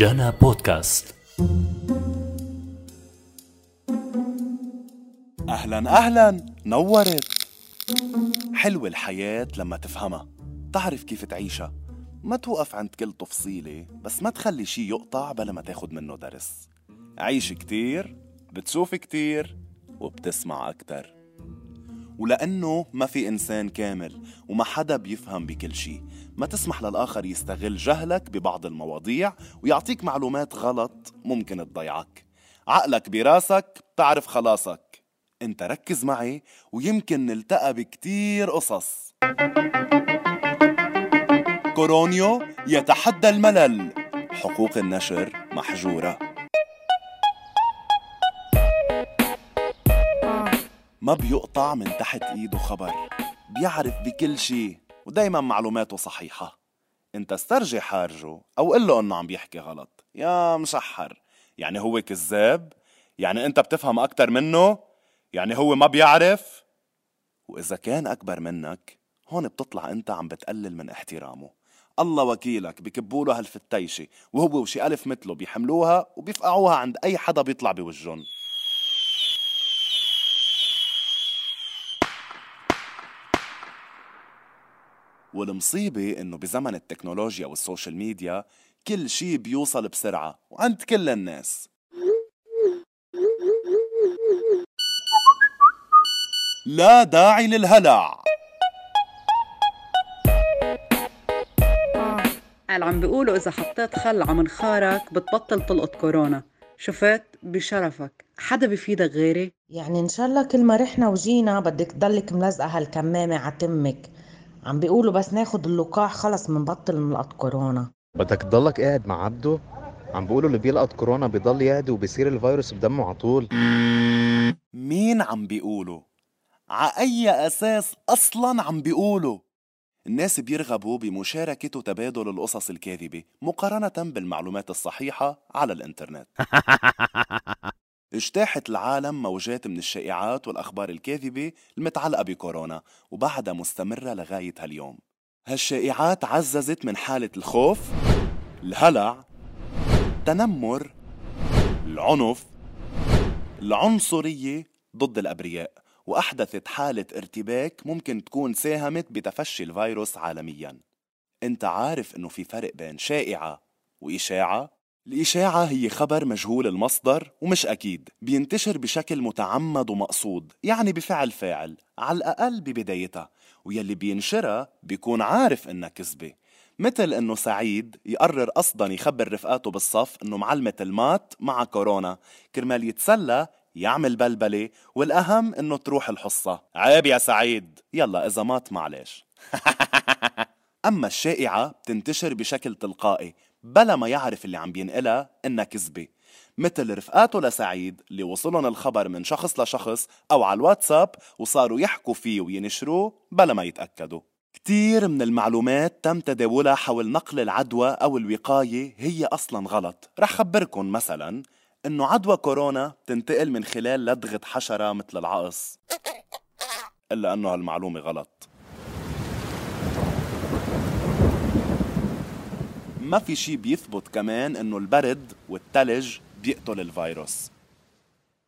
جانا بودكاست. أهلا أهلا. نورت. حلوة الحياة لما تفهمها. تعرف كيف تعيشها. ما توقف عند كل تفصيلة بس ما تخلي شي يقطع بلا ما تاخد منه درس. عيش كتير بتشوف كتير وبتسمع أكتر. ولأنه ما في إنسان كامل وما حدا بيفهم بكل شي ما تسمح للآخر يستغل جهلك ببعض المواضيع ويعطيك معلومات غلط ممكن تضيعك. عقلك براسك بتعرف خلاصك. انت ركز معي ويمكن نلتقى بكتير قصص. كورونيو يتحدى الملل. حقوق النشر محجورة. ما بيقطع من تحت إيده خبر بيعرف بكل شي ودايما معلوماته صحيحة. انت استرجي حارجه أو قل له إنه عم بيحكي غلط. يا مشحر يعني هو كذاب؟ يعني انت بتفهم أكتر منه؟ يعني هو ما بيعرف؟ وإذا كان أكبر منك هون بتطلع أنت عم بتقلل من احترامه. الله وكيلك بكبوا له هالفتيشة وهو وشي ألف مثله بيحملوها وبيفقعوها عند أي حدا بيطلع بوجهن. والمصيبة إنه بزمن التكنولوجيا وال social media كل شي بيوصل بسرعة وعند كل الناس. لا داعي للهلع. قال عم بيقولوا إذا حطيت خل على منخارك بتبطل تلقط كورونا. شفت؟ بشرفك. حدا بفيدك غيري؟ يعني إن شاء الله كل ما رحنا وجينا بدك تضلك ملزقة هالكمامة ع تمك عم بيقولوا بس ناخد اللقاح خلص منبطل نلقط كورونا بدك تضلك قاعد مع عبده عم بيقولوا اللي بيلقط كورونا بيضل يعدي وبيصير الفيروس بدمه على طول مين عم بيقولوا؟ ع أي أساس أصلا عم بيقولوا؟ الناس بيرغبوا بمشاركة وتبادل القصص الكاذبة مقارنة بالمعلومات الصحيحة على الإنترنت اجتاحت العالم موجات من الشائعات والأخبار الكاذبة المتعلقة بكورونا وبعدها مستمرة لغاية هاليوم هالشائعات عززت من حالة الخوف الهلع التنمر العنف العنصرية ضد الأبرياء وأحدثت حالة ارتباك ممكن تكون ساهمت بتفشي الفيروس عالميا انت عارف إنه في فرق بين شائعة وإشاعة؟ الإشاعة هي خبر مجهول المصدر ومش أكيد بينتشر بشكل متعمد ومقصود يعني بفعل فاعل على الأقل ببدايتها ويلي بينشرها بيكون عارف إنها كذبة. مثل إنه سعيد يقرر قصدا يخبر رفقاته بالصف إنه معلمة المات مع كورونا كرمال يتسلى يعمل بلبلة والأهم إنه تروح الحصة. عيب يا سعيد يلا إذا مات معلش. أما الشائعة بتنتشر بشكل تلقائي بلا ما يعرف اللي عم بينقلها إنها كذبة. مثل رفقاته لسعيد اللي وصلهم الخبر من شخص لشخص أو على الواتساب وصاروا يحكوا فيه وينشروه بلا ما يتأكدوا. كتير من المعلومات تم تداولها حول نقل العدوى أو الوقاية هي أصلا غلط. رح خبركن مثلا إنه عدوى كورونا تنتقل من خلال لدغة حشرة مثل العقص. إلا أنه هالمعلومة غلط. ما في شي بيثبت كمان إنه البرد والتلج بيقتل الفيروس.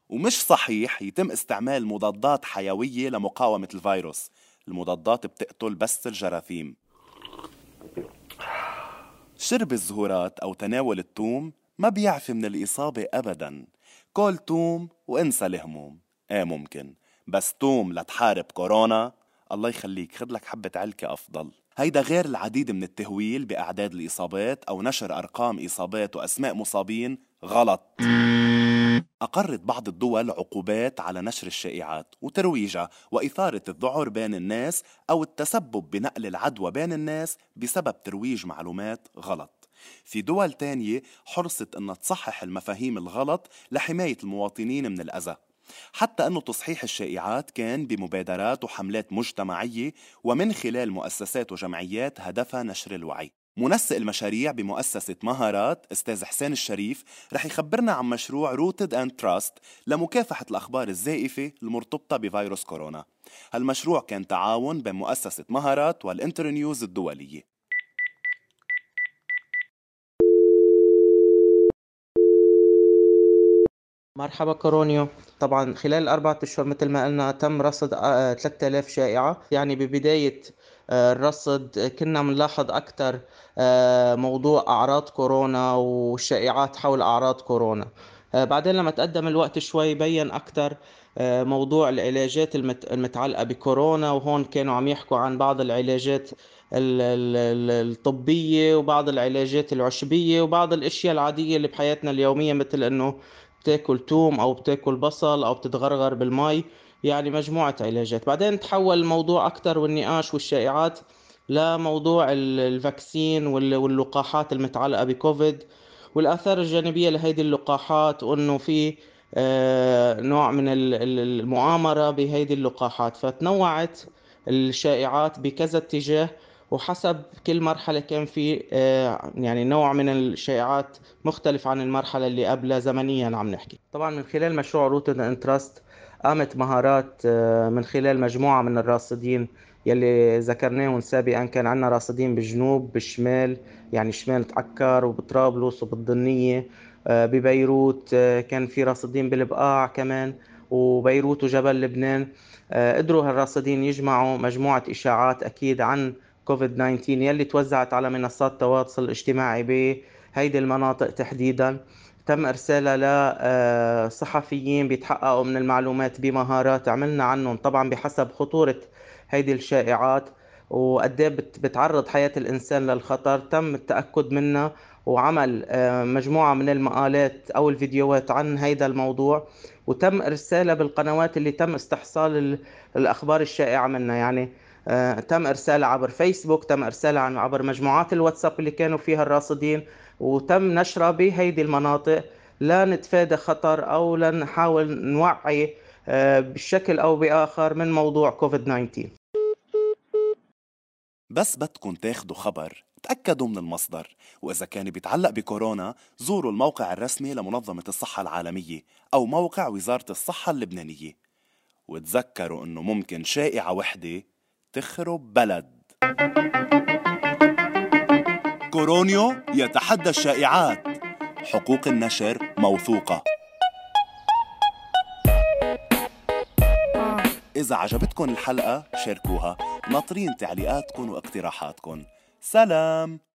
ومش صحيح يتم استعمال مضادات حيوية لمقاومة الفيروس. المضادات بتقتل بس الجراثيم. شرب الزهورات أو تناول التوم ما بيعفي من الإصابة أبدا. كل توم وانسى الهموم. إيه ممكن. بس توم لتحارب كورونا الله يخليك. خد لك حبة علكة أفضل. هيدا غير العديد من التهويل بأعداد الإصابات أو نشر أرقام إصابات وأسماء مصابين غلط. أقرت بعض الدول عقوبات على نشر الشائعات وترويجها وإثارة الذعر بين الناس أو التسبب بنقل العدوى بين الناس بسبب ترويج معلومات غلط. في دول تانية حرصت أنها تصحح المفاهيم الغلط لحماية المواطنين من الأذى. حتى أنه تصحيح الشائعات كان بمبادرات وحملات مجتمعية ومن خلال مؤسسات وجمعيات هدفها نشر الوعي. منسق المشاريع بمؤسسة مهارات أستاذ حسين الشريف رح يخبرنا عن مشروع Rooted in Trust لمكافحة الأخبار الزائفة المرتبطة بفيروس كورونا. هالمشروع كان تعاون بين مؤسسة مهارات وال Internews الدولية. مرحبا كورونيو. طبعا خلال الأربعة أشهر مثل ما قلنا تم رصد 3000 شائعة. يعني ببداية الرصد كنا بنلاحظ أكثر موضوع أعراض كورونا والشائعات حول أعراض كورونا. بعدين لما تقدم الوقت شوي بين أكثر موضوع العلاجات المتعلقة بكورونا وهون كانوا عم يحكوا عن بعض العلاجات الطبية وبعض العلاجات العشبية وبعض الأشياء العادية اللي بحياتنا اليومية مثل أنه بتاكل توم أو بتاكل بصل أو بتتغرغر بالمي يعني مجموعة علاجات. بعدين تحول الموضوع أكثر والنقاش والشائعات لموضوع ال vaccine واللقاحات المتعلقة بكوفيد. والآثار الجانبية لهيدي اللقاحات وأنه في آه، نوع من المؤامرة بهيدي اللقاحات. فتنوعت الشائعات بكذا اتجاه. وحسب كل مرحلة كان في آه، يعني نوع من الشائعات مختلف عن المرحلة اللي قبلها زمنيا عم نحكي. طبعا من خلال مشروع Rooted in Trust قامت مهارات آه، من خلال مجموعة من الراصدين يلي ذكرناهم سابقا. كان عندنا راصدين بالجنوب بالشمال يعني شمال تعكر وبطرابلس وبالضنية آه، ببيروت كان في راصدين بالبقاع كمان وبيروت وجبل لبنان. قدروا هالراصدين يجمعوا مجموعة إشاعات أكيد عن كوفيد 19 يلي توزعت على منصات التواصل الاجتماعي بهيدي المناطق تحديدا. تم إرسالها لصحفيين بيتحققوا من المعلومات بمهارات عملنا عنهم طبعا بحسب خطورة هيدي الشائعات. وقد إيه بتعرض حياة الإنسان للخطر تم التأكد منها. وعمل آه، مجموعة من المقالات أو الفيديوهات عن هيدا الموضوع. وتم إرسالها بالقنوات اللي تم استحصال الأخبار الشائعة منها. يعني آه، تم إرسالها عبر فيسبوك تم إرسالها عبر مجموعات الواتساب اللي كانوا فيها الراصدين وتم نشرها بهيدي المناطق. لا نتفادى خطر أو لنحاول نوعي آه، بشكل أو بآخر من موضوع كوفيد 19 بس بدكم تاخدوا خبر تأكدوا من المصدر وإذا كان بيتعلق بكورونا زوروا الموقع الرسمي لمنظمة الصحة العالمية أو موقع وزارة الصحة اللبنانية. وتذكروا أنه ممكن شائعة وحدة تخرب بلد. كورونيو يتحدى الشائعات. حقوق النشر موثوقة. إذا عجبتكم الحلقة شاركوها. ناطرين تعليقاتكم واقتراحاتكم سلام!